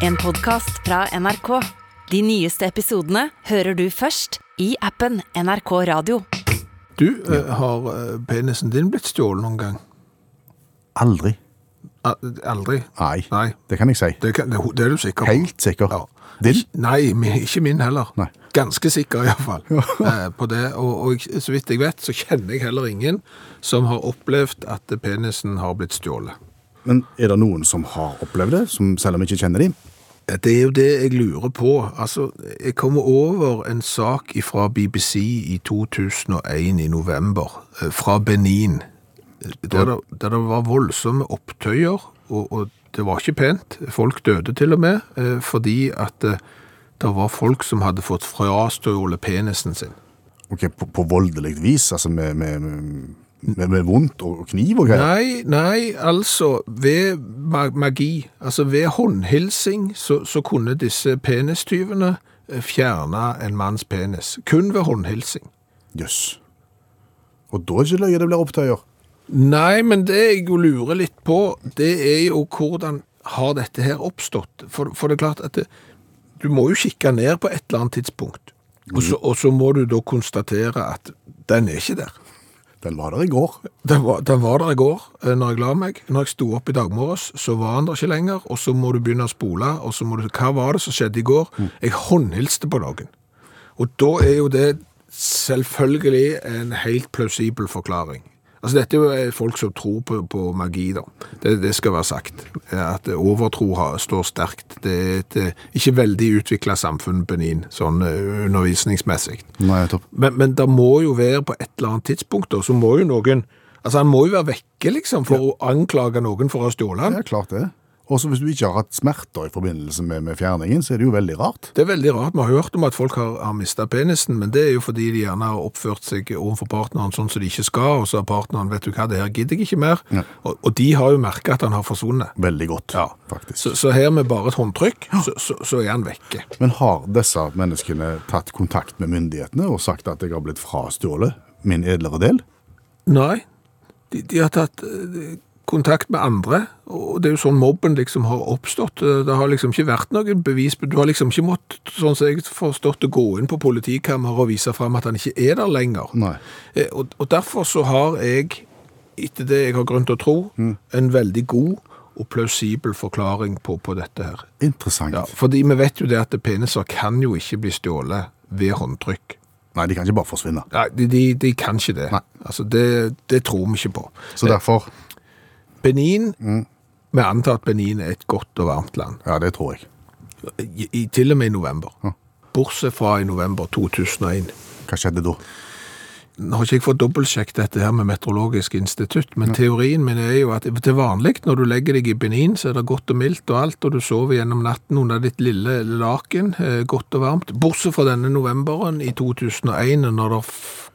En podcast fra NRK. De nyeste episodene hører du først i appen NRK Radio. Du, eh, har eh, penisen din blitt stjålet noen gang? Aldri. A- Aldri? Nei, Nei. det kan jeg si. Det, kan, det, det er du sikker på? Helt sikker. Ja. Din? Nei, ikke min heller. Nei. Ganske sikker iallfall eh, på det. Og, og jeg- så vidt jeg vet, så kjenner jeg heller ingen som har opplevd at penisen har blitt stjålet. Men er det noen som har opplevd det, som, selv om jeg ikke kjenner dem? Det er jo det jeg lurer på. Altså, jeg kommer over en sak fra BBC i 2001 i november, eh, fra Benin, der det, der det var voldsomme opptøyer, og, og det var ikke pent. Folk døde til og med, eh, fordi at eh, det var folk som hadde fått frastjålet penisen sin. Ok, på, på voldelig vis, altså med, med, med, med vondt og kniv og greier? Nei, nei, altså ved magi, altså ved håndhilsing, så, så kunne disse penistyvene eh, fjerne en manns penis. Kun ved håndhilsing. Jøss. Og da er det ikke løye det blir opptøyer. Nei, men det jeg jo lurer litt på, det er jo hvordan har dette her oppstått? For, for det er klart at det, du må jo kikke ned på et eller annet tidspunkt. Og så, og så må du da konstatere at den er ikke der. Den var der i går. Den var, den var der i går, eh, når jeg la meg. Når jeg sto opp i dag morges, så var han der ikke lenger, og så må du begynne å spole, og så må du, hva var det som skjedde i går? Jeg håndhilste på noen. Og da er jo det selvfølgelig en helt plausibel forklaring. Altså dette er jo eh, folk som tror på, på magi da. Det, det skal være sagt. At overtro har, står sterkt. Det er et eh, ikke veldig utviklet samfunn, Benin, sånn eh, undervisningsmessig. Nei, topp. Men, men det må jo være på et eller annet tidspunkt, da, så må jo noen Altså, han må jo være vekke, liksom, for å anklage noen for å stjåle han. Det er klart det. Også hvis du ikke har hatt smerter i forbindelse med, med fjerningen, så er det jo veldig rart. Det er veldig rart. Vi har hørt om at folk har, har mista penisen, men det er jo fordi de gjerne har oppført seg overfor partneren sånn som de ikke skal, og så har partneren vet du hva, det her gidder jeg ikke mer. Ja. Og, og de har jo merka at han har forsvunnet. Veldig godt, Ja. faktisk. Så, så her med bare et håndtrykk, så, så, så er han vekke. Men har disse menneskene tatt kontakt med myndighetene og sagt at jeg har blitt frastjålet min edlere del? Nei, de, de har tatt eh, kontakt med andre, og det er jo sånn mobben liksom har oppstått. Eh, Det har liksom ikke vært noen bevis, du har liksom ikke måttet, sånn som jeg forstått, å gå inn på politikammeret og vise frem at han ikke er der lenger. Eh, Og, og derfor så har jeg, etter det jeg har grunn til å tro, en veldig god og plausibel forklaring på, på dette her. Interessant. Ja, fordi vi vet jo det at peniser kan jo ikke bli stjålet ved håndtrykk. Nei, de kan ikke bare forsvinne. Nei, de, de, de kan ikke det. Nei. Altså, det, det tror vi ikke på. Så derfor Benin, vi antar at Benin er et godt og varmt land, Ja, det tror jeg. I, i, til og med i november. Ja. Bortsett fra i november 2001. Hva skjedde da? Nå har ikke jeg fått dobbeltsjekket dette her med Meteorologisk institutt, men teorien min er jo at til vanlig når du legger deg i Benin, så er det godt og mildt og alt, og du sover gjennom natten under ditt lille laken, eh, godt og varmt. Bortsett fra denne novemberen i 2001, når det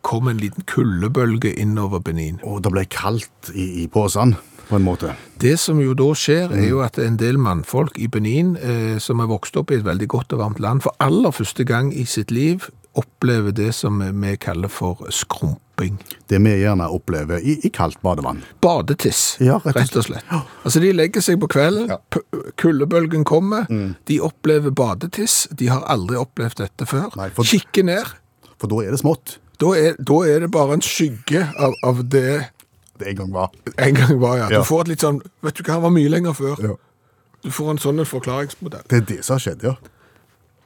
kom en liten kuldebølge innover Benin. Og det ble kaldt i, i posen, på en måte. Det som jo da skjer, er jo at en del mannfolk i Benin, eh, som er vokst opp i et veldig godt og varmt land, for aller første gang i sitt liv opplever det som vi kaller for skrumping. Det vi gjerne opplever i, i kaldt badevann. Badetiss, Ja, rett og rett og slett. Altså, de legger seg på kvelden, Ja. kuldebølgen kommer, de opplever badetiss, de har aldri opplevd dette før. Nei, for- Kikker ned, For da er det smått. da er, da er det bare en skygge av, av det Det en gang var. en gang var, ja. Ja. Du får et litt sånn, vet du hva, han var mye lenger før. Ja. Du får en sånn en forklaringsmodell. Det er det som har skjedd, ja.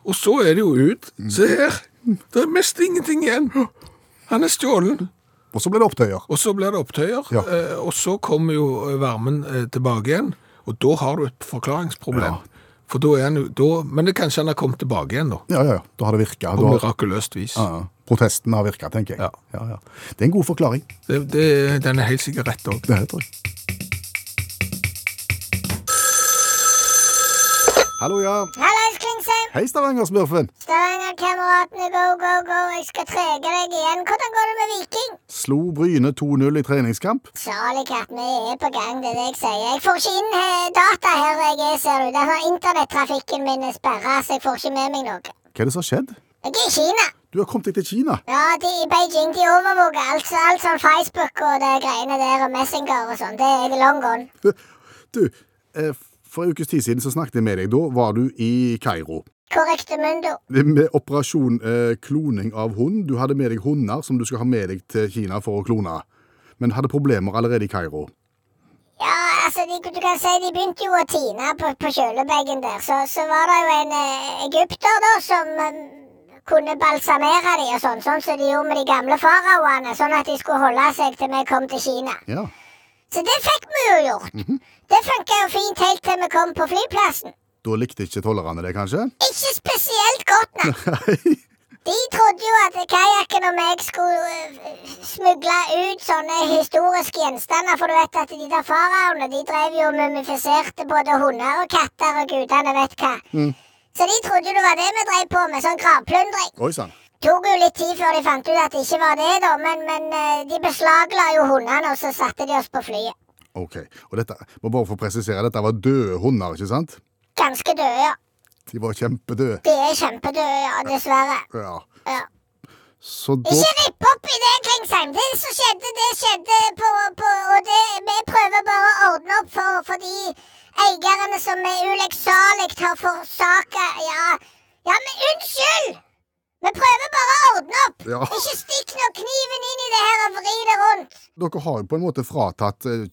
Og så er det jo ut. Se her. Det er mest ingenting igjen. Han er stjålen. Og så ble det opptøyer. Og så blir det opptøyer. Ja. eh, Og så kommer jo eh, varmen eh, tilbake igjen. Og da har du et forklaringsproblem. Ja. For da er han jo da, Men det kanskje han har kommet tilbake igjen, da. Ja, ja, ja. Da har det virka. På mirakuløst vis. Ja, ja. Protesten har virka, tenker jeg. Ja. Ja, ja. Det er en god forklaring. Det, det, den er helt sikkert rett òg. Det tror jeg. Hallo, ja. Hallais, Klingsheim! Hei, Stavanger-smurfen. Stavanger-kameratene, go, go, go! Jeg skal trege deg igjen. Hvordan går det med Viking? Slo Bryne 2-0 i treningskamp. Salig katt, vi er på gang, det er det jeg sier. Jeg får ikke inn eh, data her jeg er, ser du. Denne internettrafikken min er sperra, så jeg får ikke med meg noe. Hva er det som har skjedd? Jeg er i Kina. Du har kommet deg til Kina. Ja, de i Beijing de overvåker alt, alt sånn Facebook og det greiene der og Messenger og sånn. Det er long gone. Du, eh, For en ukes tid siden så snakket jeg med deg. Da var du i Kairo. Korrekte mundo. Med operasjon eh, kloning av hund. Du hadde med deg hunder som du skal ha med deg til Kina for å klone. Men hadde problemer allerede i Kairo. Ja, altså, de, du kan si de begynte jo å tine på, på kjølebagen der. Så, så var det jo en eh, egypter da som eh, kunne balsamere de og sånn, sånn som de gjorde med de gamle faraoene, sånn at de skulle holde seg til vi kom til Kina. Ja. Så det fikk vi jo gjort. Det funka jo fint helt til vi kom på flyplassen. Da likte ikke tollerne det, kanskje? Ikke spesielt godt, nei. De trodde jo at kajakken og meg skulle uh, smugle ut sånne historiske gjenstander, for du vet at de der faraoene de drev jo og mumifiserte både hunder og katter og gudene vet hva. Så de trodde det var det vi drev på med, sånn gravplyndring. Tok jo litt tid før de fant ut at det ikke var det, da, men, men øh, de beslagla jo hundene, og så satte de oss på flyet. Ok. Og dette, må bare få presisere, dette var døde hunder, ikke sant? Ganske døde, ja. De var kjempedøde. De er kjempedøde, ja, dessverre. Ja. Ja. Så da Ikke ripp opp i det, Klingsheim. Det som skjedde, det skjedde på, på Og det, vi prøver bare å ordne opp for, for de eierne som ulekksalig har forsaka Ja, ja, men unnskyld! Vi prøver bare å ordne opp. Ja. Ikke stikk nå kniven inn i det her og vri det rundt. Dere har jo på en måte fratatt eh,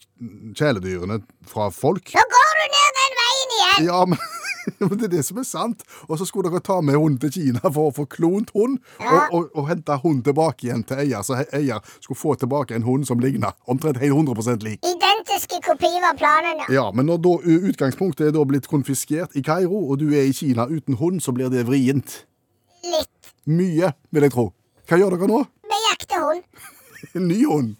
kjæledyrene fra folk. Nå går du ned den veien igjen. Ja, men, det er det som er sant. Og så skulle dere ta med hunden til Kina for å få klont hund, og, og, og hente hunden tilbake igjen til eier, så eier skulle få tilbake en hund som ligner omtrent helt 100 lik. Identiske kopi var planen, ja. Ja, men når da utgangspunktet er da blitt konfiskert i Kairo, og du er i Kina uten hund, så blir det vrient. Litt. Mye, vil jeg tro. Hva gjør dere nå? Vi jakter hund. En ny hund?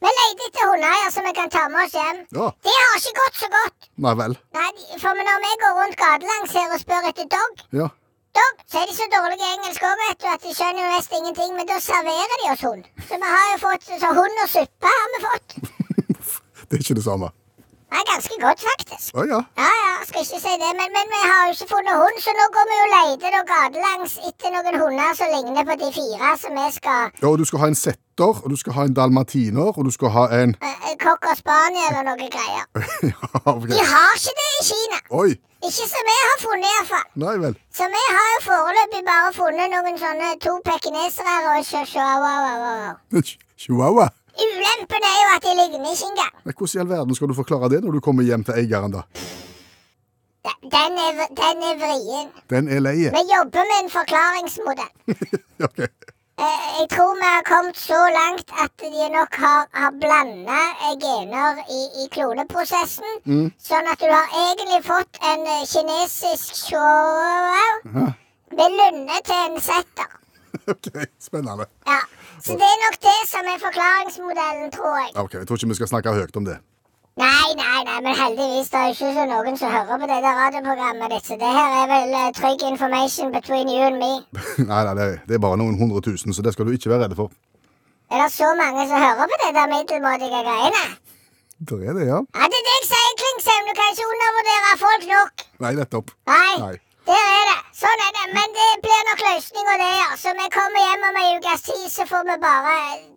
Vi leter etter hundeeier som vi kan ta med oss hjem. Ja. Det har ikke gått så godt. Nei vel. Nei, for når vi går rundt gatelangs her og spør etter dog, Ja. dog, så er de så dårlige i engelsk òg, vet du, at de skjønner jo nesten ingenting. Men da serverer de oss hund. Så vi har jo fått så hund og suppe har vi fått. Det er ikke det samme. Det er ganske godt, faktisk. Å ja. Ja, ja, skal ikke si det, men, men vi har jo ikke funnet hund, så nå går vi og leter da gatelangs etter noen hunder som ligner på de fire som vi skal ja. Og du skal ha en setter, og du skal ha en dalmatiner, og du skal ha en uh, Cocker spaniel og noe greier. Ja, ok. De har ikke det i Kina. Oi. Ikke som vi har funnet, iallfall. Nei vel. Så vi har jo foreløpig bare funnet noen sånne to pekinesere og chihuahua. Chihuahua. Ulempen er jo at de ligner ikke engang. Men Hvordan i all verden skal du forklare det når du kommer hjem til eieren, da? Den er, den er vrien. Den er leie. Vi jobber med en forklaringsmodell. Ok. Eh, Jeg tror vi har kommet så langt at de nok har, har blanda gener i, i kloneprosessen. Sånn at du har egentlig fått en eh, kinesisk chihuahua med lunde til en setter. ok, Spennende. Ja. Så det er nok det som er forklaringsmodellen, tror jeg. Ok, Jeg tror ikke vi skal snakke høyt om det. Nei, nei, nei, men heldigvis det er ikke så noen som hører på det der radioprogrammet ditt, så det her er vel uh, trygg information between you and me. nei, nei, det er, det er bare noen hundre tusen, så det skal du ikke være redd for. Er det så mange som hører på det der middelmådige greiene? Det er det, ja. Ja, det er det jeg sier, Klingsheim. Du kan ikke undervurdere folk nok. Nei, nettopp. Nei, Nei. Der er det. Sånn er det. Men det blir nok løsninga, det. ja. Så vi kommer hjem om ei ukes tid, så får vi bare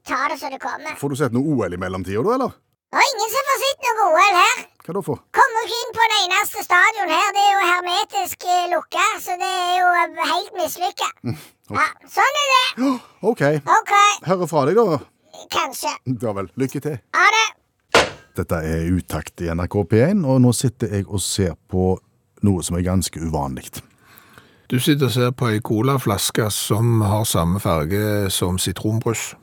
ta det som det kommer. Får du sett noe OL i mellomtida, da, eller? Er ingen som får sett noe OL her. Hva da for? Kommer ikke inn på det eneste stadion her. Det er jo hermetisk eh, lukka, så det er jo eh, helt mislykka. Ja, sånn er det. OK. okay. Hører fra deg, da. kanskje. Ja vel. Lykke til. Ha det. Dette er Utakt i NRK P1, og nå sitter jeg og ser på noe som er ganske uvanlig. Du sitter og ser på ei colaflaske som har samme farge som sitronbrus.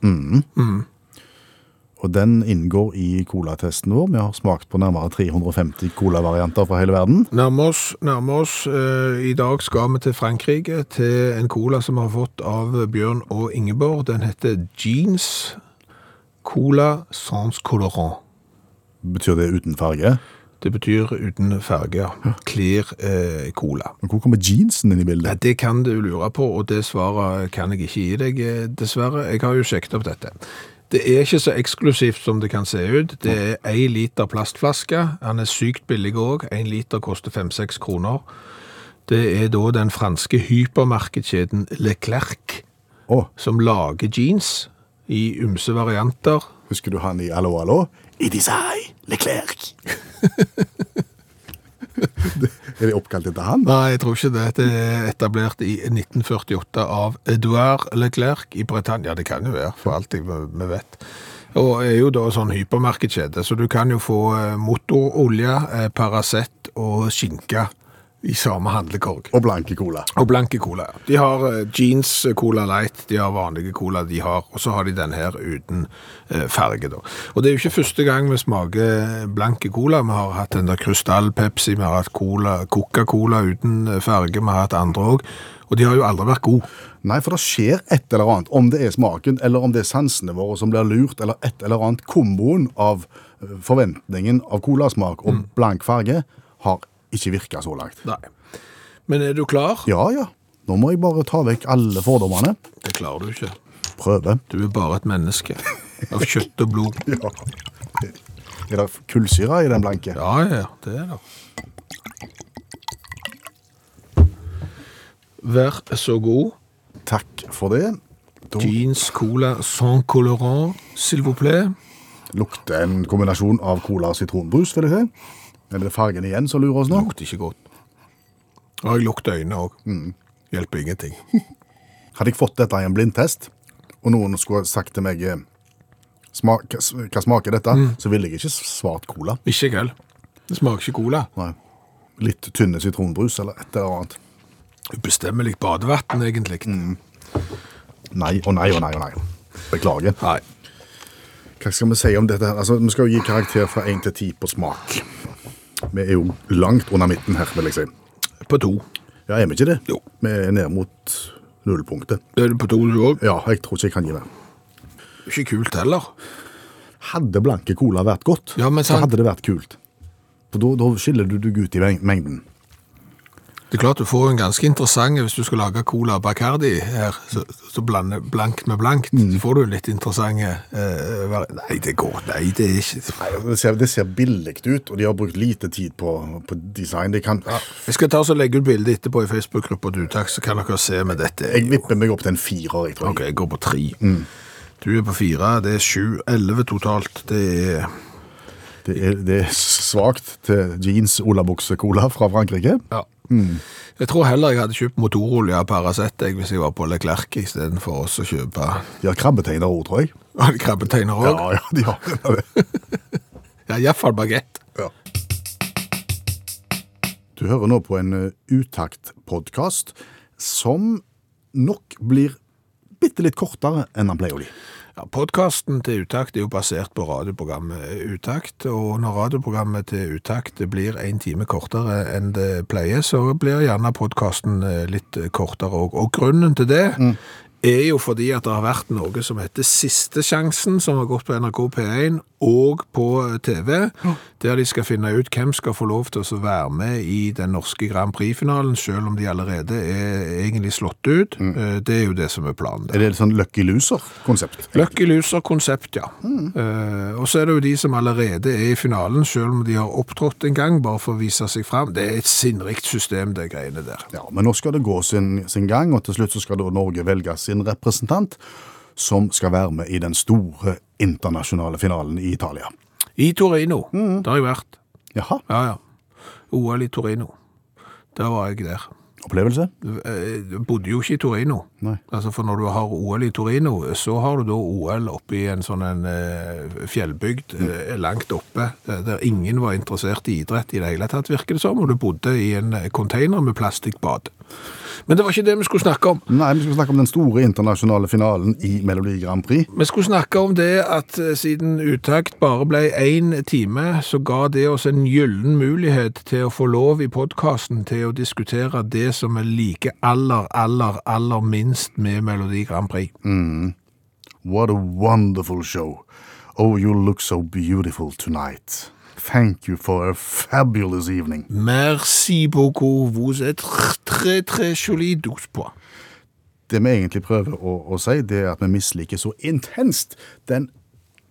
Og den inngår i colatesten vår. Vi har smakt på nærmere 350 colavarianter fra hele verden. Nærmer oss, nærmer oss. eh, I dag skal vi til Frankrike, til en cola som vi har fått av Bjørn og Ingeborg. Den heter Jeans Cola Sans Colorant. Betyr det uten farge? Det betyr uten farge, ja. Clear eh, cola. Men hvor kommer jeansen inn i Ja, bildet? det kan du lure på, og det svaret kan jeg ikke gi deg, eh, dessverre. Jeg har jo sjekket opp dette. Det er ikke så eksklusivt som det kan se ut. Det er én liter plastflaske. Han er sykt billig òg. Én liter koster fem-seks kroner. Det er da den franske hypermarkedskjeden Leclerc oh. som lager jeans i ymse varianter. husker du han i Allo, allo? It is I, Leclerc. Er det oppkalt etter han? Nei, jeg tror ikke det. Det er etablert i 1948 av Edouard Leclerc i Britannia. Det kan jo være, for alt vi vet. Og er jo da sånn hypermarkedskjede, så du kan jo få eh, motorolje, eh, Paracet og skinke i samme handlekorg. Og blanke cola. Og blanke cola. ja. De har eh, jeans eh, Cola Light, de har vanlige cola, de har, og så har de den her uten eh, farge. da. Og det er jo ikke første gang vi smaker blanke cola. Vi har hatt den der Krystall Pepsi, vi har hatt cola, Coca-Cola uten farge, vi har hatt andre òg. Og de har jo aldri vært gode. Nei, for det skjer et eller annet. Om det er smaken, eller om det er sansene våre som blir lurt, eller et eller annet. Komboen av forventningen av colasmak og blank farge har ikke virka så langt. Nei. Men er du klar? Ja, ja. Nå må jeg bare ta vekk alle fordommene. Det klarer du ikke. Prøve. Du er bare et menneske. Av kjøtt og blod. Ja. Er det kullsyre i den blanke? Ja, ja, det er det. Vær så god. Takk for det. Da Jeans Cola sans colorant, s'il vous plaît. lukter en kombinasjon av cola og sitronbrus, vil jeg si. Eller det er fargen igjen som lurer oss nå? Lukter ikke godt. Og jeg lukter øynene òg. Hjelper ingenting. Hadde jeg fått dette i en blindtest, og noen skulle sagt til meg eh, smak, hva smaker dette, så ville jeg ikke svart cola. Ikke jeg heller. Det smaker ikke cola. Nei. Litt tynne sitronbrus eller et eller annet. Ubestemmelig badevann, egentlig. Nei og nei og nei og nei. Beklager. Nei. Hva skal vi si om dette? her? Altså, vi skal jo gi karakter fra én til ti på smak. Vi er jo langt under midten her, vil jeg si. På to. Ja, er vi ikke det? Jo. Vi er ned mot nullpunktet. Er du på to, du òg? Ja, jeg tror ikke jeg kan gi mer. Ikke kult heller. Hadde blanke cola vært godt, Ja, men så sant. hadde det vært kult. For da, da skiller du deg ut i meng- mengden. Det er klart du får en ganske interessant Hvis du skal lage cola Bacardi her, så, så blande blankt med blankt, så får du litt interessante eh, Nei, det går Nei, det er ikke Nei, Det ser, det ser billig ut, og de har brukt lite tid på, på design. De kan, Jeg skal ta og legge ut bilde etterpå i Facebook-gruppa du takk, så kan dere se med dette. Jeg vipper meg opp til en firer, jeg tror. Ok, jeg går på tre. Du er på fire, det er sju, elleve totalt. Det er Det er, det er svakt til jeans olabukse-cola fra Frankrike. Ja. Jeg tror heller jeg hadde kjøpt motorolje av Paracet hvis jeg var på Leclerc istedenfor oss å kjøpe De har krabbetegner òg, tror jeg. Har de krabbeteiner òg? Ja, ja, de har det. Ja, iallfall bagett. Ja. Du hører nå på en uh, utakt-podkast som nok blir bitte litt kortere enn den pleier å bli. Ja, Podkasten til Utakt er jo basert på radioprogrammet Utakt, og når radioprogrammet til Utakt blir en time kortere enn det pleier, så blir gjerne podkasten litt kortere òg. Og grunnen til det er jo fordi at det har vært noe som heter Siste sjansen, som har gått på NRK P1 og på TV, der de skal finne ut hvem skal få lov til å være med i den norske Grand Prix-finalen, selv om de allerede er egentlig slått ut. Mm. Det er jo det som er planen. der. Er det et sånn Lucky Loser-konsept? Lucky Loser-konsept, ja. Eh, og så er det jo de som allerede er i finalen, selv om de har opptrådt en gang, bare for å vise seg fram. Det er et sinnrikt system, det greiene der. Ja, men nå skal det gå sin, sin gang, og til slutt så skal da Norge velge sin representant, som skal være med i den store internasjonale finalen i Italia. I Torino, der har jeg vært. Jaha, Ja, ja. OL i Torino. Der var jeg der. opplevelse? Eh, Jeg bodde jo ikke i Torino. Nei. Altså for når du har OL i Torino, så har du da OL oppe i en sånn en eh, fjellbygd mm. langt oppe, eh, der ingen var interessert i idrett i det hele tatt, virker det som, og du bodde i en eh, container med plastikkbad. Men det var ikke det vi skulle snakke om. Nei, vi skulle snakke om den store internasjonale finalen i Melodi Grand Prix. Vi skulle snakke om det at eh, siden uttakt bare ble én time, så ga det oss en gyllen mulighet til å få lov i podkasten til å diskutere det som er like aller, aller, aller minst med Melodi Grand Prix. What a wonderful show. Oh, you look so beautiful tonight. Thank you for a fabulous evening. Merci beaucoup, vous êtes très, très joli douce pois. Det vi egentlig prøver å, å si, det er at vi misliker så intenst den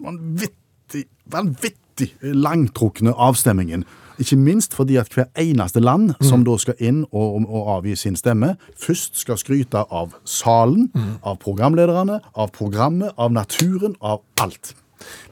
vanvittig, vanvittig langtrukne avstemmingen. Ikke minst fordi at hver eneste land som da skal inn og, og avgi sin stemme, først skal skryte av salen, av programlederne, av programmet, av naturen, av alt.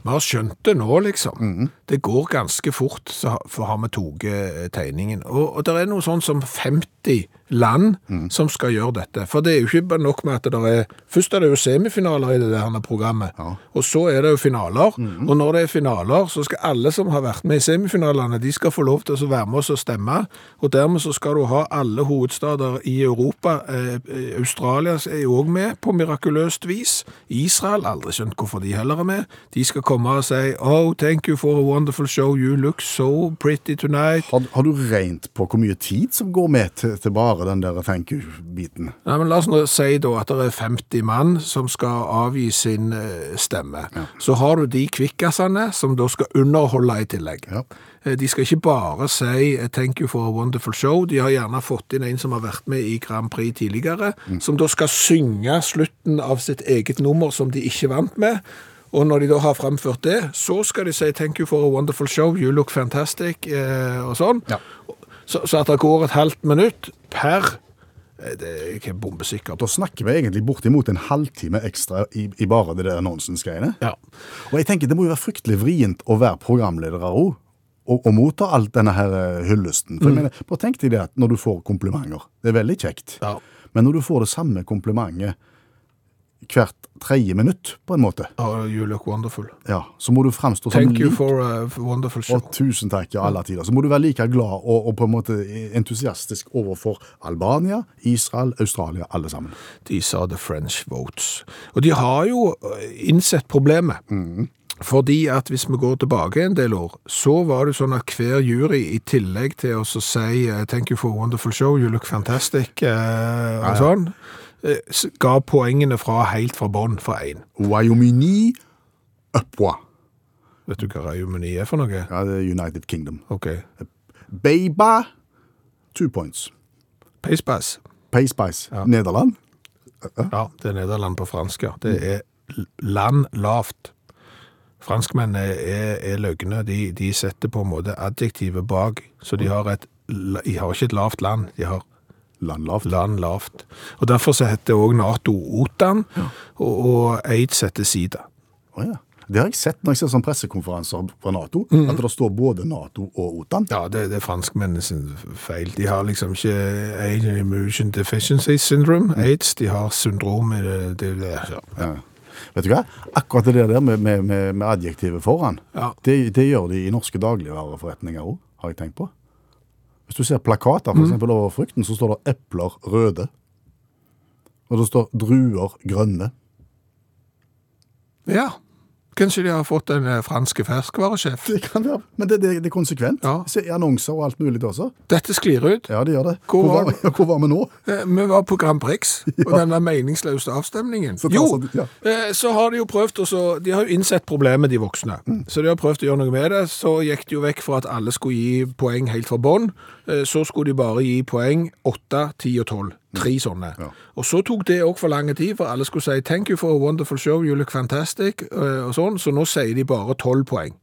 Vi har skjønt det nå, liksom. Det går ganske fort, så for har vi tatt eh, tegningen. Og, og det er noe sånn som 50 land som skal gjøre dette. For det er jo ikke bare nok med at det er Først er det jo semifinaler i det der programmet, og så er det jo finaler. Og når det er finaler, så skal alle som har vært med i semifinalene, de skal få lov til å være med oss og stemme. Og dermed så skal du ha alle hovedstader i Europa. Eh, Australia er jo òg med på mirakuløst vis. Israel, aldri skjønt hvorfor de heller er med. De skal komme og si Oh, thank you for a wonderful show. You look so pretty tonight. Har, har du regnet på hvor mye tid som går med til, til bare den der thank you-biten? Nei, men La oss nå si da at det er 50 mann som skal avgi sin stemme. stemme. Så har du de kvikkasene som da skal underholde i tillegg. Ja. Eh, De skal ikke bare si eh, 'thank you for a wonderful show'. De har gjerne fått inn en som har vært med i Grand Prix tidligere, som da skal synge slutten av sitt eget nummer som de ikke vant med. Og når de da har fremført det, så skal de si 'thank you for a wonderful show', 'you look fantastic', eh, og sånn. Ja. Så, så at det går et halvt minutt per eh, Det er ikke bombesikkert. Da snakker vi egentlig bortimot en halvtime ekstra i, i bare det der nonsensgreiene. Ja. Og jeg tenker det må jo være fryktelig vrient å være programleder òg. Og, og motta alt denne her eh, hyllesten. For jeg mener, bare tenk deg det at når du får komplimenter, det er veldig kjekt. Ja. Men når du får det samme komplimentet hvert tredje minutt, på en måte, Oh, you look wonderful. ja, så må du framstå som Thank you for a wonderful show. Og tusen takk, ja, alle tider. Så må du være like glad og, og på en måte entusiastisk overfor Albania, Israel, Australia, alle sammen. These are the French votes. Og de har jo eh, innsett problemet. Fordi at hvis vi går tilbake en del år, så var det sånn at hver jury i tillegg til å si eh, thank you for a wonderful show, you look fantastic, eh, og sånn, ja, s- ga poengene fra helt fra bånn for én. Wyoming Upwa. Vet du hva Wyomini er for noe? Ja, det er United Kingdom. Ok. Beiba, two points. Pacebass. Pay Ja. Nederland. Ja, det er Nederland på fransk, ja. Det er land lavt. Franskmennene er, er løgne. De, de setter på en måte adjektivet bak. Så de har, et, de har ikke et lavt land, de har Landlavt. land lavt. Og derfor så heter også NATO OTAN, og, og AIDS heter SIDA. Oh, ja. Det har jeg sett når jeg ser sånne pressekonferanser fra Nato, at det står både Nato og OTAN. Ja, det, det er franskmennene sin feil. De har liksom ikke Aid Immusion Deficiency Syndrome, AIDS. De har syndromet det, det, det, ja. Ja. Vet du hva? Akkurat det der med, med, med, med adjektivet foran, Ja. det, det gjør de i norske dagligvareforretninger òg, har jeg tenkt på. Hvis du ser plakater for eksempel over frukten, så står det epler røde. Og det står druer grønne. ja. Kanskje de har fått en eh, franske ferskvaresjef. Det kan være, men det, det, det er konsekvent. Ja. Se annonser og alt mulig også. Dette sklir ut. Ja, det gjør det. Hvor Hvor, var var, hvor var vi nå? Eh, Vi var på Grand Prix, og den meningsløse avstemningen. Så Jo, så- ja. eh, så har de jo prøvd, også, de har jo innsett problemet, de voksne. Mm. Så de har prøvd å gjøre noe med det. Så gikk de jo vekk fra at alle skulle gi poeng helt fra bånn. Så skulle de bare gi poeng 8, 10 og 12. Tre sånne. Ja. Og så tok det også for lang tid, for alle skulle si 'thank you for a wonderful show, you look fantastic', eh, og sånn. Så nå sier de bare 12 poeng.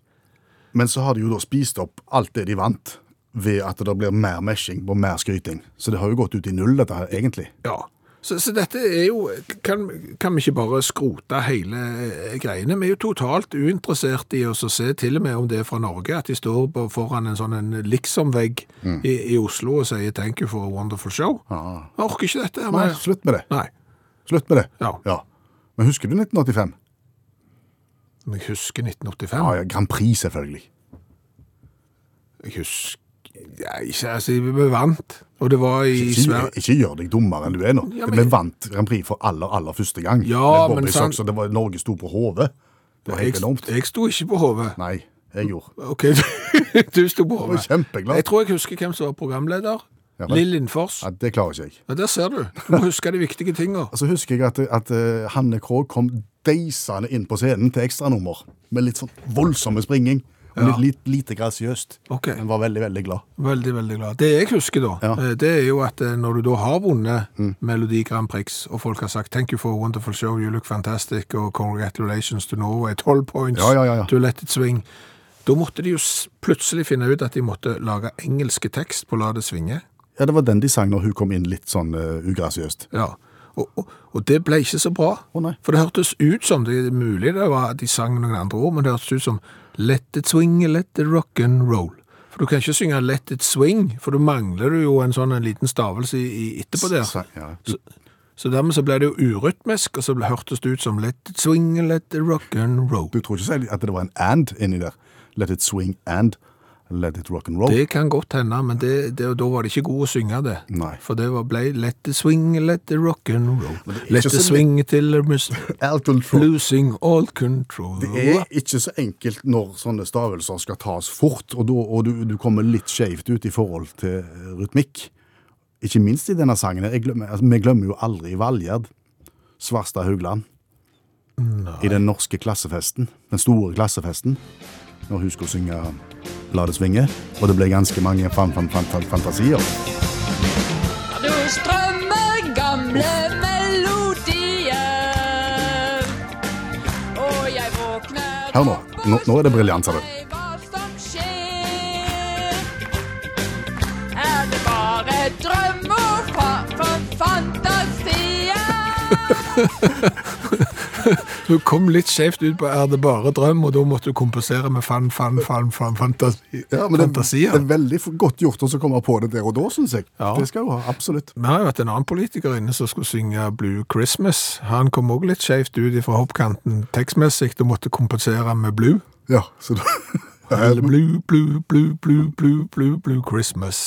Men så har de jo da spist opp alt det de vant, ved at det blir mer meshing og mer skryting. Så det har jo gått ut i null, dette her, egentlig. Ja, så, så dette er jo kan, kan vi ikke bare skrote hele eh, greiene? Vi er jo totalt uinteressert i å se til og med om det er fra Norge, at de står på, foran en sånn en liksom-vegg i, i Oslo og sier 'thank you for a wonderful show'. Ja. Jeg orker ikke dette. her Nei, slutt med det. Nei. Slutt med det. Ja. Men husker du 1985? Men jeg husker 1985. Ja, ja, Grand Prix, selvfølgelig. Jeg husker ja, ikke, altså, Vi vant, og det var i Ikke, Sverige. ikke gjør deg dummere enn du er nå. Ja, men- Vi vant Grand Prix for aller, aller første gang. Ja, men sant- Sox, det var Norge sto på hodet. Det var helt Jeg, enormt. jeg sto ikke på hodet. Nei, jeg gjorde. Ok, du sto på hodet. kjempeglad. Jeg tror jeg husker hvem som var programleder. Ja. Lill Lindfors. Ja, det klarer ikke jeg. Ja, der ser du. Du må huske de viktige tingene. Og så husker jeg at, at uh, Hanne Krogh kom deisende inn på scenen til ekstranummer. Med litt sånn voldsomme springing. Ja. litt, litt lite grasiøst. okay. Men var veldig, veldig glad. Veldig, veldig glad. Det jeg husker da, Ja. Mm. eh, det er jo at eh, når du da har vunnet Melodi Grand Prix, og folk har sagt 'thank you for a wonderful show, you look fantastic', og 'congratulations to Norway', 12 points Ja, to let it swing. Da måtte de jo plutselig finne ut at de måtte lage engelske tekst på 'La det svinge'. Ja, Det var den de sang når hun kom inn litt sånn uh, ugrasiøst. Ja. Og, og, og det ble ikke så bra. Å, nei. For det hørtes ut som, det er mulig det var at de sang noen andre ord, men det hørtes ut som Let it swing, let it rock and roll. For du kan ikke synge Let it swing, for da mangler du jo en sånn en liten stavelse i, i etterpå der. Så, ja. Så, så dermed så ble det jo urytmisk, og så hørtes det ut som Let it swing, let it rock and roll. du tror ikke at det var en and inni der? Let it swing and let it rock and roll? Det kan godt hende, men det, det, da var det ikke god å synge det. Nei. For det var, ble Let it swing, let it rock and roll. Let it swing till it All losing all control. Det er ikke så enkelt når sånne stavelser skal tas fort, og, då, og du, du kommer litt skjevt ut i forhold til eh, rytmikk. Ikke minst i denne sangen. Glemmer, altså, vi glemmer jo aldri Valgjerd Svarstad Haugland. I den norske klassefesten, den store klassefesten, når hun skulle synge La det svinge, og det ble ganske mange fan, fan, fan, fan, fantasier. Du strømmer gamle melodier. Og jeg våkner Hør nå. Nå- nå er det briljant, sa du. Hva som skjer? Er det bare drøm og fa fa fantasier? Du kom litt skjevt ut på Er det bare drøm, og da måtte du kompensere med fan, fan, fan, fan fantasi, Ja, men det, fantasier. det er veldig godt gjort å komme på det der og da, syns jeg. Ja. Det skal jo ha, absolutt. Vi har jo hatt en annen politiker inne som skulle synge Blue Christmas. Han kom også litt skjevt ut fra hoppkanten tekstmessig, og måtte kompensere med blue. Ja, så da Eller blue, blue, blue, blue, blue, blue, blue Christmas.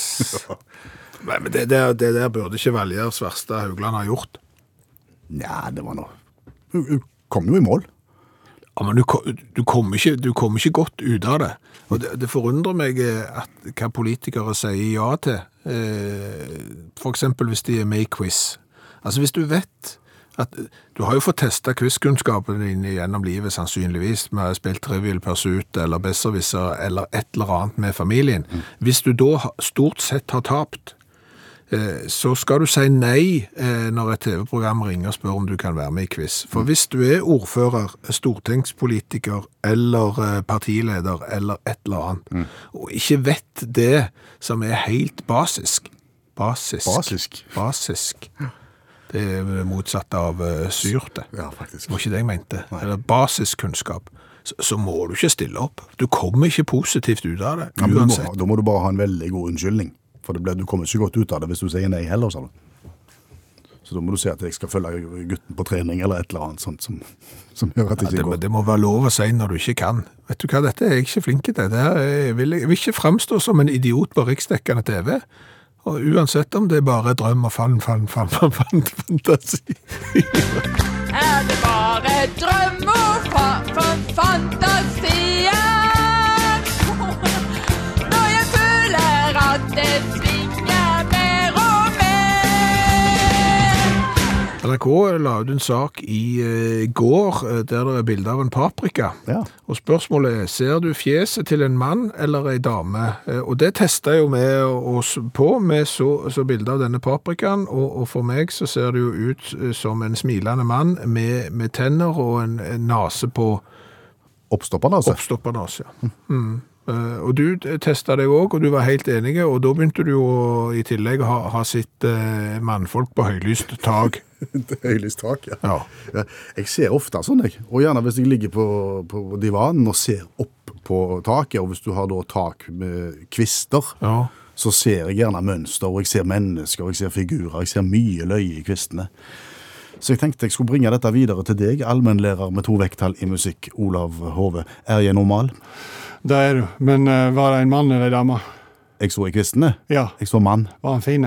Nei, men det der, det der burde ikke Valgjerd verste Haugland ha gjort. Nja, det var hun kom jo i mål. Ja, men du, du kommer ikke, du kom ikke godt ut av det. Og det, det forundrer meg eh, at hva politikere sier ja til. Eh, eksempel hvis de er med i quiz. Altså hvis du vet at du har jo fått testa quizkunnskapen din gjennom livet sannsynligvis Vi har spilt Trivial Pursuit eller Besserwisser eller et eller annet med familien. Hvis du da stort sett har tapt, eh, så skal du si nei eh, når et TV-program ringer og spør om du kan være med i quiz. For hvis du er ordfører, stortingspolitiker eller eh, partileder eller et eller annet, og ikke vet det som er helt basisk Basisk. Basisk. Basisk. Det er motsatt av syrt, syrte. Ja, faktisk. Det var ikke det jeg mente. Eller basiskunnskap. Så, så må du ikke stille opp. Du kommer ikke positivt ut av det, Ja, men må, uansett. da må du bare ha en veldig god unnskyldning. For det ble, du kommer ikke godt ut av det hvis du sier nei heller, sa du. Så da må du si at jeg skal følge gutten på trening, eller et eller annet sånt som, som gjør at det Ja, det, ikke går. det må være lov å si når du ikke kan. Vet du hva, dette er jeg ikke flink til. Det her er- jeg, vil, jeg vil ikke framstå som en idiot på riksdekkende TV. Og uansett om det er bare drøm og fan, fan, fan, fan, fan fantasi. Er det bare drøm og fa fa fantasier? NRK la ut en sak i eh, går eh, der det er bilde av en paprika. Ja. Og spørsmålet er, ser du fjeset til en mann eller ei dame? Eh, Og det testa jo vi oss på, vi så, så bilde av denne paprikaen, og, og for meg så ser det jo ut som en smilende mann med, med tenner og en, en nase på Oppstoppa nase? oppstoppa nase. ja. Mm. Eh, Og du testa deg òg, og du var helt enig, og da begynte du jo i tillegg å ha, ha sitt eh, mannfolk på høylyst tak. Høylyst tak, ja. Ja. Ja, Jeg ser ofte sånn, jeg. Og gjerne hvis jeg ligger på, på divanen og ser opp på taket, og hvis du har da tak med kvister, ja. så ser jeg gjerne mønster, og jeg ser mennesker, og jeg ser figurer, jeg ser mye løye i kvistene. Så jeg tenkte jeg skulle bringe dette videre til deg, allmennlærer med to vekttall i musikk, Olav Hove. Er jeg normal? Det er du. Men uh, var det en mann eller ei dame? Jeg så i kvistene. Ja. Jeg så mann. Var han fin?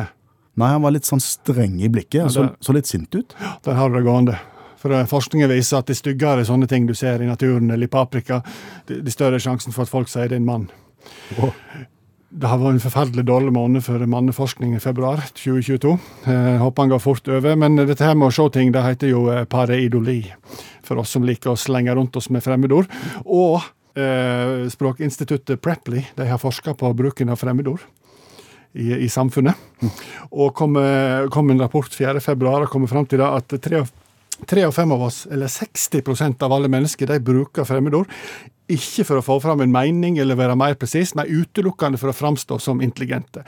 Nei, han var litt sånn streng i blikket, så, det- så litt sint ut. Der har du det gående. For eh, Forskningen viser at de styggere sånne ting du ser i naturen eller i paprika, de, de større sjansen for at folk sier det er en mann. Åh. Det har vært en forferdelig dårlig måned for manneforskning i februar 2022. Jeg håper han går fort over. Men dette her med å se ting, det heter jo eh, pareidoli. For oss som liker å slenge rundt oss med fremmedord. Og eh, språkinstituttet Preply de har forska på bruken av fremmedord. I, i samfunnet. Og kom, eh, kom en rapport 4. februar og kom fram til at Tre av fem av oss, eller 60% av alle mennesker, de bruker fremmedord. Ikke for å få fram en mening eller være mer presis, men utelukkende for å framstå som intelligente.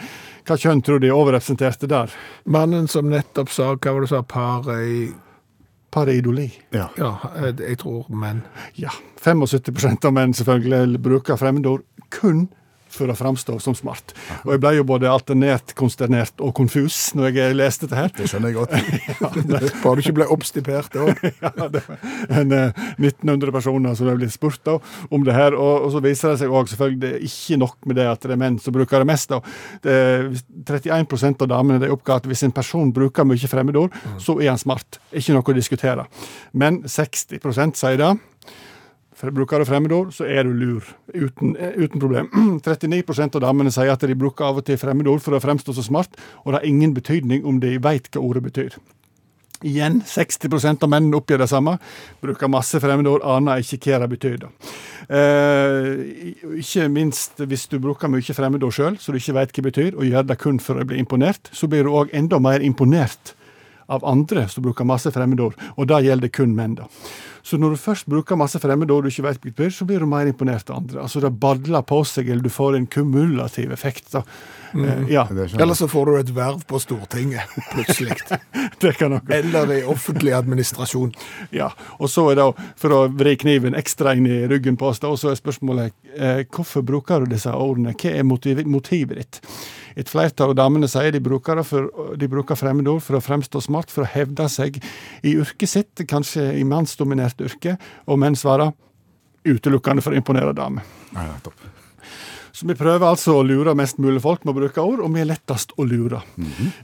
Hva kjønn tror de er overrepresenterte der? Mannen som nettopp sa, hva var det du sa, parei... Pareidoli. Ja. Ja, jeg tror menn. Ja. 75% av menn selvfølgelig bruker fremmedord kun for å framstå som smart. Og jeg ble jo både alternert, konsternert og konfus når jeg leste dette her. Det skjønner jeg godt. Bare du ikke ble oppstipert da. ja, det var en, eh, 1900 personer som ble blitt spurt da, om det her. Og, og så viser det seg også selvfølgelig det er ikke nok med det at det er menn som bruker det mest. da. Det er 31% av damene de oppga at hvis en person bruker mye fremmedord, så er han smart. Ikke noe å diskutere. Men 60% sier det. Bruker du fremmedord, så er du lur. Uten, uten problem. 39% av damene sier at de bruker av og til fremmedord for å fremstå så smart, og det har ingen betydning om de veit hva ordet betyr. Igjen, 60% av mennene oppgir det samme. Bruker masse fremmedord, aner ikke hva det betyr. Eh, ikke minst hvis du bruker mye fremmedord sjøl, så du ikke veit hva det betyr, og gjør det kun for å bli imponert, så blir du òg enda mer imponert av andre som bruker masse fremmedord, og det gjelder kun menn. da. Så når du først bruker masse fremmedord du ikke vet betyr, så blir du mer imponert av andre. Altså Det badler på seg, eller du får en kumulativ effekt. da. Eh, ja, Eller så får du et verv på Stortinget, plutselig. det kan nok Eller i offentlig administrasjon. Ja, og så er det, for å vri kniven ekstra inn i ryggen på oss, da, og så er spørsmålet eh, hvorfor bruker du disse ordene? Hva er motiv motivet ditt? Et flertall av damene sier de bruker, for, de bruker fremmedord for å fremstå smart, for å hevde seg i yrket sitt, kanskje i mannsdominert yrke, og menn svarer utelukkende for å imponere damer. Ja. Så vi prøver altså å lure mest mulig folk med å bruke ord, og vi er lettest å lure.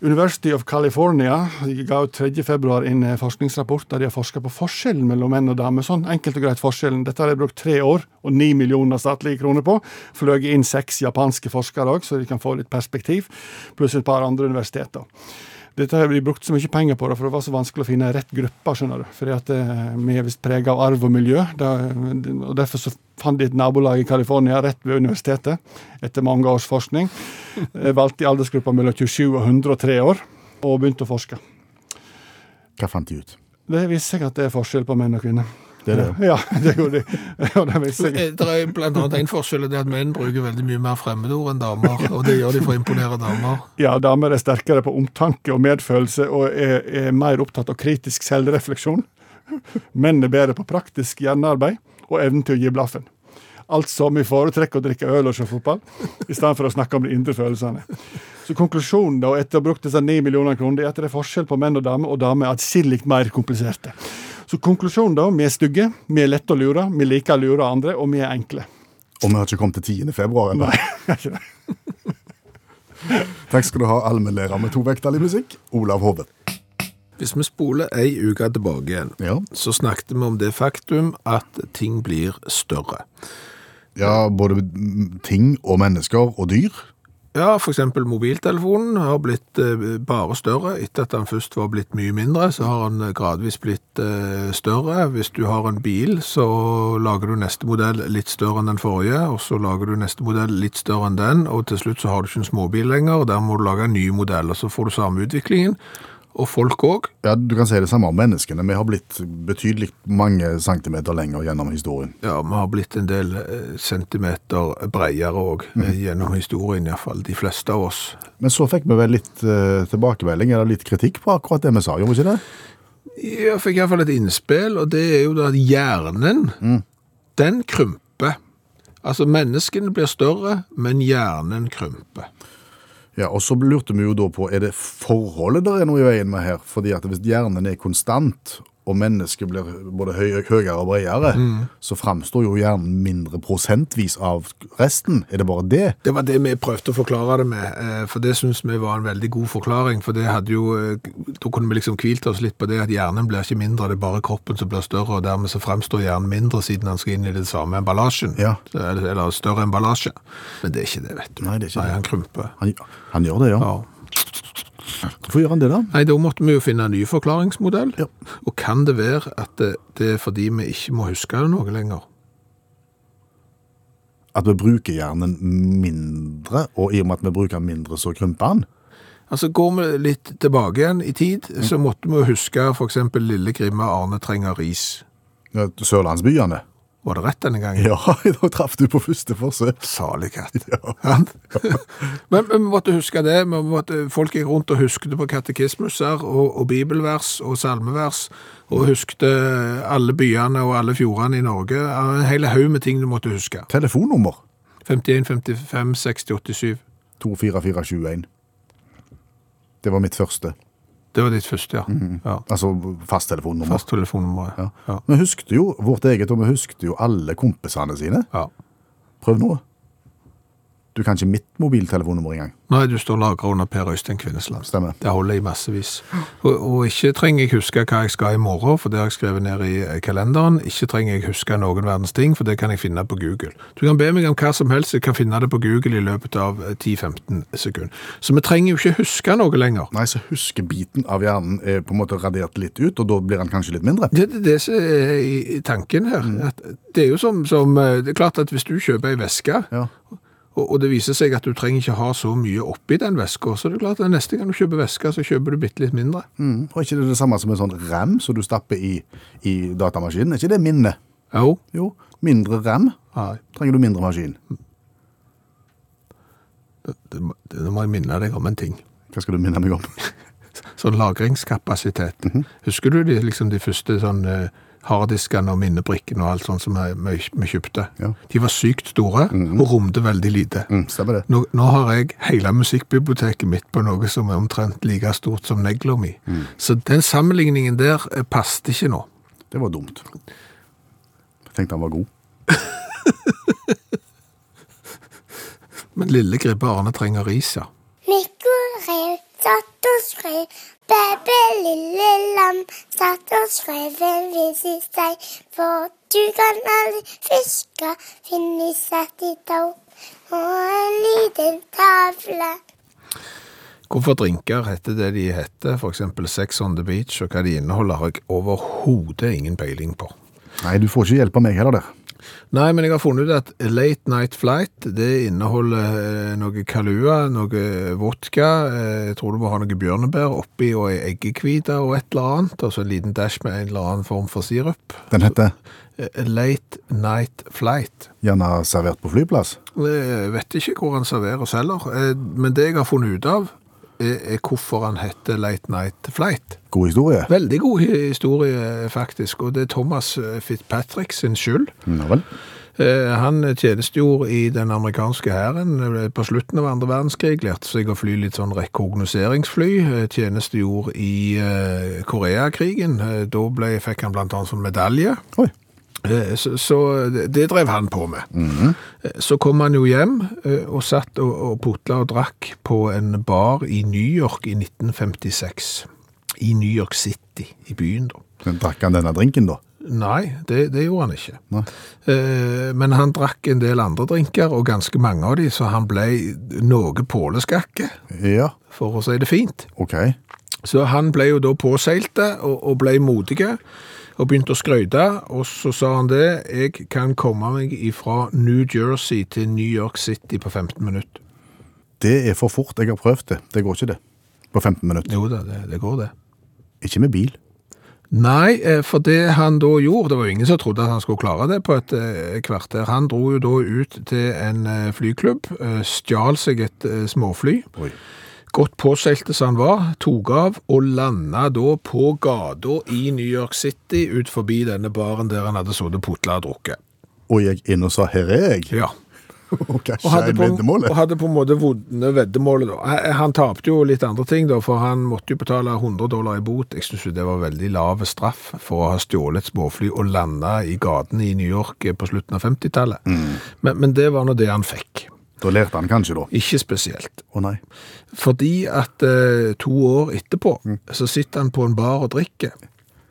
University of California ga ut 3. februar en eh, forskningsrapport der de har forska på forskjellen mellom menn og damer. Sånn enkelt og greit forskjellen. Dette har de brukt tre år og ni millioner statlige kroner på. Fløyet inn seks japanske forskere òg, så de kan få litt perspektiv, pluss et par andre universiteter. Dette har vi brukt så mye penger på det, for det var så vanskelig å finne rett gruppe. skjønner du. Fordi at eh, Vi er visst prega av arv og miljø. Og Derfor så fant de et nabolag i California rett ved universitetet, etter mange års forskning. Jeg Valgte i aldersgruppa mellom 27 og 103 år, og begynte å forske. Hva fant de ut? Det viser seg at det er forskjell på menn og kvinner. Det er det. Ja, det gjorde de. Og det seg. Eh, Det er blant annet en forskjell, det er at menn bruker veldig mye mer fremmedord enn damer. Og det gjør de for å imponere damer. Ja, damer er sterkere på omtanke og medfølelse og er, er mer opptatt av kritisk selvrefleksjon. Menn er bedre på praktisk hjernearbeid og evnen til å gi blaffen. Altså, vi foretrekker å drikke øl og se fotball, i stedet for å snakke om de indre følelsene. Så konklusjonen da, etter å ha brukt disse 9 millioner kroner, det er at det er forskjell på menn og damer, og damer er atskillig mer kompliserte. Så konklusjonen da, vi er stygge, vi er lette å lure, vi liker å lure andre, og vi er enkle. Og vi har ikke kommet til 10. februar ennå. Takk skal du ha, allmennlærer med to vekttall i musikk, Olav Hove. Hvis vi spoler ei uke tilbake igjen, Ja. så snakket vi om det faktum at ting blir større. ja, både ting og mennesker og dyr. Ja, eksempel mobiltelefonen har blitt eh, bare større. Etter at den først var blitt mye mindre, så har den gradvis blitt eh, større. Hvis du har en bil, så lager du neste modell litt større enn den forrige, og så lager du neste modell litt større enn den, og til slutt så har du ikke en småbil lenger, og der må du lage en ny modell, og så får du samme utviklingen. Og folk òg. Ja, Du kan si det samme om menneskene. Vi har blitt betydelig mange centimeter lenger gjennom historien. Ja, vi har blitt en del eh, centimeter bredere òg, gjennom historien iallfall. De fleste av oss. Men så fikk vi vel litt uh, tilbakemelding, eller litt kritikk på akkurat det vi sa, gjorde vi ikke det? Jeg fikk iallfall et innspill, og det er jo da at hjernen, den krymper. Altså, menneskene blir større, men hjernen krymper. Ja, og så lurte vi jo da på, er det forholdet der er noe i veien med her? Fordi at hvis hjernen er konstant, og mennesket blir både høy, høyere og bredere, så framstår jo hjernen mindre prosentvis av resten. Er det bare det? Det var det vi prøvde å forklare det med, eh, for det synes vi var en veldig god forklaring, for det hadde jo, eh, da kunne vi liksom kvilt oss litt på det at hjernen blir ikke mindre, det er bare kroppen som blir større, og dermed så fremstår hjernen mindre siden han skal inn i den samme emballasjen, Ja. eller, eller større emballasje. Men det er ikke det, vet du. Nei, det er ikke Nei, det. han krymper. Han, han gjør det, ja. Ja. Hvorfor gjør han det, da? Nei, da måtte vi jo finne en ny forklaringsmodell. Ja. Og kan det være at det, det er fordi vi ikke må huske det noe lenger? At vi bruker hjernen mindre, og i og med at vi bruker den mindre, så krymper han? Altså Går vi litt tilbake igjen i tid, så måtte vi huske f.eks. Lille Grimme Arne trenger ris. Sørlandsbyene. Var det rett denne gangen? Ja, da traff du på første forsøk. Salig katt. Ja. Men vi måtte huske det. Måtte, folk gikk rundt og husket på katekismuser og, og bibelvers og salmevers, og husket alle byene og alle fjordene i Norge. En hel haug med ting du måtte huske. Telefonnummer 51, 55, 60, 87. 24421. Det var mitt første. Det var ditt første, ja. ja. Altså fasttelefonnummer. Fast telefonnummer. Ja. Ja. Vi husket jo vårt eget, og vi husket jo alle kompisene sine. ja. Prøv nå. Du kan ikke mitt mobiltelefonnummer engang. Nei, du står lagra under Per Øystein Kvinnesland. Stemmer. Det holder i massevis. Og, og ikke trenger jeg huske hva jeg skal i morgen, for det har jeg skrevet ned i eh, kalenderen. Ikke trenger jeg huske noen verdens ting, for det kan jeg finne på Google. Du kan be meg om hva som helst, jeg kan finne det på Google i løpet av eh, 10-15 sekunder. Så vi trenger jo ikke huske noe lenger. Nei, så huskebiten av hjernen er på en måte radert litt ut, og da blir den kanskje litt mindre. Det er det er i tanken her. At det er jo som, som eh, Det er klart at hvis du kjøper ei veske, Ja. Og, og det viser seg at du trenger ikke ha så mye oppi den veska, så er det klart at neste gang du kjøper veske, så kjøper du bitte litt mindre. Mm. Og ikke det det samme som en sånn rem som du stapper i, i datamaskinen? Er ikke det minne? Jo. Jo, mindre rem. Nei. trenger du mindre maskin. Nå må jeg minne deg om en ting. Hva skal du minne meg om? Sånn lagringskapasitet. Husker du de, liksom de første sånn eh, harddiskene og minnebrikkene og alt sånt som vi, kjøpte? Ja. De var sykt store og romte veldig lite. Mm. Nå, nå har jeg hele musikkbiblioteket mitt på noe som er omtrent like stort som negla mi. Så den sammenligningen der eh, passet ikke nå. Det var dumt. Jeg tenkte han var god. Men lille gribbe Arne trenger ris, ja. Mikko rev satt og skrev, Bæbæ lille lam satt og skrev en vis i seg. For du kan aldri fiske, finne satt i tau og en liten tavle. Hvorfor drinker heter det de heter, for eksempel Sex on the Beach, og hva de inneholder, har jeg overhodet ingen peiling på. Nei, du får ikke hjelp av meg heller der. Nei, men jeg har funnet ut at Late Night Flight, det inneholder eh, noe kalua, noe vodka, eh, jeg tror du må ha noe bjørnebær oppi, og ei eggekvite og et eller annet, og så en liten dash med en eller annen form for sirup. Den heter Eh, Late Night Flight. gjerne servert på flyplass. Jeg vet ikke hvor han serverer heller, eh, men det jeg har funnet ut av, er, hvorfor han heter Late Night Flight. God historie. Veldig god historie, faktisk, og det er Thomas eh, Fitzpatrick sin skyld. Ja vel. Eh, Han tjenestegjorde i den amerikanske hæren eh, på slutten av andre verdenskrig, lærte seg å fly litt sånn rekognoseringsfly, tjenestegjorde i Koreakrigen, da ble, fikk han blant annet sånn medalje. Oi. Eh, Så, så det, drev han på med. Eh, Så kom han jo hjem eh, og satt og, og putla og drakk på en bar i New York i 1956. I New York City, i byen da. Men Drakk han denne drinken, da? Nei, det, det gjorde han ikke. Eh, Men han drakk en del andre drinker, og ganske mange av de, så han ble noe påleskakke, Ja, for å si det fint. ok. Så han ble jo da påseilte og, og ble modige, og begynte å skryte. og så sa han det, jeg kan komme meg fra New Jersey til New York City på 15 minutter. Det er for fort. Jeg har prøvd det. Det går ikke det. På 15 minutter. Jo da, det, det går det. Ikke med bil. Nei, eh, for det han da gjorde, det var jo ingen som trodde at han skulle klare det på et eh, kvarter. Han dro jo da ut til en eh, flyklubb, stjal seg et småfly, Oi. Godt påseilte som han var, tok av og landa da på gata i New York City ut forbi denne baren der han hadde sittet putla og drukket. Og jeg inn og sa 'her er jeg'. Ja. Og Og hadde, på, og hadde på en måte vunnet veddemålet da. Han, tapte jo litt andre ting da, for han måtte jo betale 100 dollar i bot. Jeg synes jo det var veldig lave straff for å ha stjålet et småfly og landa i gatene i New York på slutten av 50-tallet. Men, men det var nå det han fikk. Da lærte han kanskje, da. Ikke spesielt. Å nei. Fordi at eh, to år etterpå så sitter han på en bar og drikker.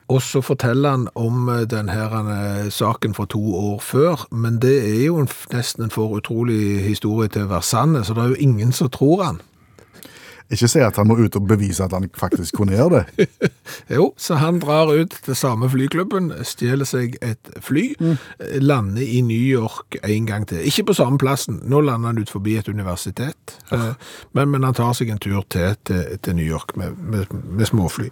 Og så forteller han om denne den her eh, saken fra to år før, men det er jo nesten en for utrolig historie til å være sann, så det er jo ingen som tror han. Ikke si at han må ut og bevise at han faktisk kunne gjøre det. Jo, så han drar ut til samme flyklubben, stjeler seg et fly, mm. lander i New York en gang til. Ikke på samme plassen, nå lander han ut forbi et universitet, eh, men, men han tar seg en tur til, til, til New York med, med, med småfly.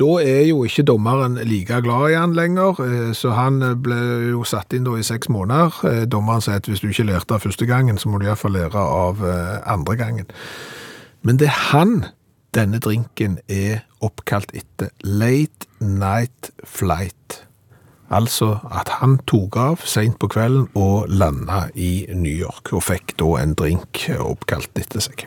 Da er jo ikke dommeren like glad i han lenger, eh, så han ble jo satt inn da i seks måneder. Eh, Dommeren sier at hvis du ikke lærte av første gangen, så må du i hvert fall lære av andre gangen. Men det er han denne drinken er oppkalt etter. Late Night Flight. Altså at han tok av sent på kvelden og landa i New York, og fikk da en drink oppkalt etter seg.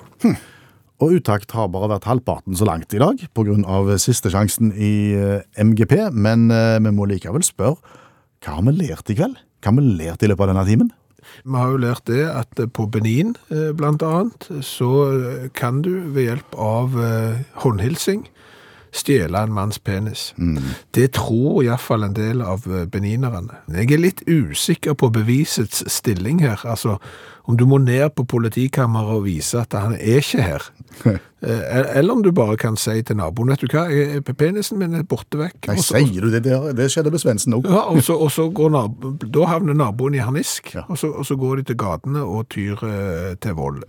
Og uttakt har bare vært halvparten så langt i dag, av siste sjansen i eh, MGP, men eh, vi må likevel spørre, hva har vi lært i kveld? Hva har vi lært i løpet av denne timen? Vi har jo lært det at på Benin, bl.a. blant annet, så eh, kan du ved hjelp av eh, håndhilsing stjele en manns penis. Det tror i hvert fall en del av eh, beninerne. Jeg er litt usikker på bevisets stilling her. Altså, om du må ned på politikammeret og vise at han er ikke her. Eh, Eller om du bare kan si til naboen, vet du hva, jeg- penisen min er borte vekk. Nei, også, sier du det? Det, det skjedde med Svendsen òg. ja, og så, og så går nabo, da havner naboen i harnisk, Ja. og, så, og så går de til gatene og tyr eh, til vold.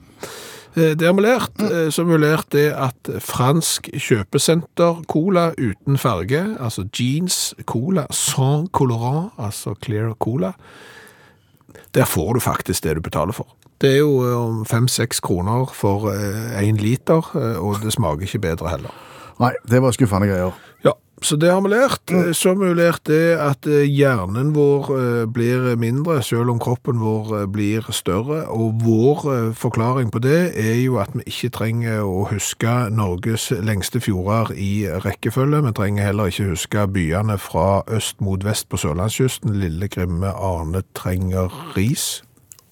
Eh, Det har vi lært. Eh, Så har vi lært det at fransk kjøpesenter cola uten farge, altså jeans cola, sans colorant, altså clear cola, der får du faktisk det du betaler for. Det er jo eh, fem-seks kroner for én liter, og det smaker ikke bedre heller. Nei, det var skuffende greier. Så det har vi lært. Mm. Eh, så har vi lært det at eh, hjernen vår eh, blir mindre, selv om kroppen vår blir større. Og vår forklaring på det er jo at vi ikke trenger å huske Norges lengste fjorder i rekkefølge. Vi trenger heller ikke huske byene fra øst mot vest på sørlandskysten. Lille Grimme, Arne trenger ris.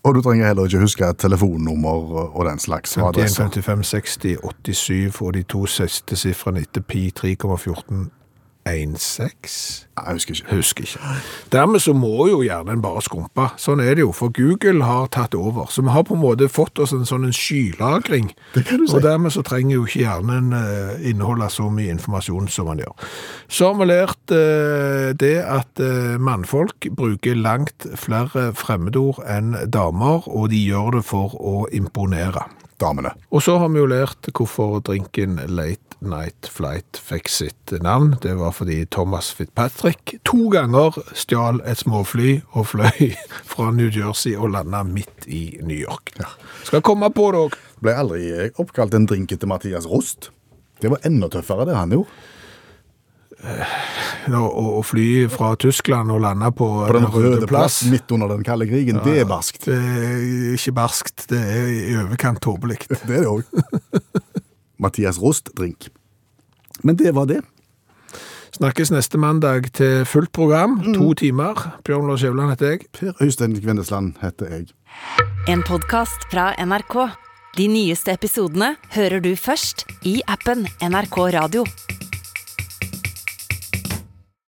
Og du trenger heller ikke huske telefonnummer og den slags. 51, 55, 60, 87 og de to siste sifrene etter pi 3,14 1,6? Jeg husker ikke. Husker ikke. Dermed så må jo hjernen bare skrumpe. Sånn er det jo, for Google har tatt over. Så vi har på en måte fått oss en sånn en skylagring. Det kan du si. Og dermed så trenger jo ikke hjernen eh, inneholde så mye informasjon som man gjør. Så har vi lært eh, det at eh, mannfolk bruker langt flere fremmedord enn damer, og de gjør det for å imponere. Damene. Og så har vi jo lært hvorfor drinken Late Night Flight fikk sitt navn. Det var fordi Thomas Fitzpatrick to ganger stjal et småfly og fløy fra New Jersey og landa midt i New York. Skal komme på det òg. Ble aldri oppkalt en drink etter Mathias Rost. Det var enda tøffere, det han gjorde. Å fly fra Tyskland og lande på, På den røde plass midt under den kalde krigen. Det er barskt. Det er ikke barskt, det er i overkant tåpelig. Det er det òg. Mathias Rost-drink. Men det var det. Snakkes neste mandag til fullt program. To timer. Bjørn Lars Skjævland heter jeg. Per Øystein Kvindesland heter jeg. En podkast fra NRK. De nyeste episodene hører du først i appen NRK Radio.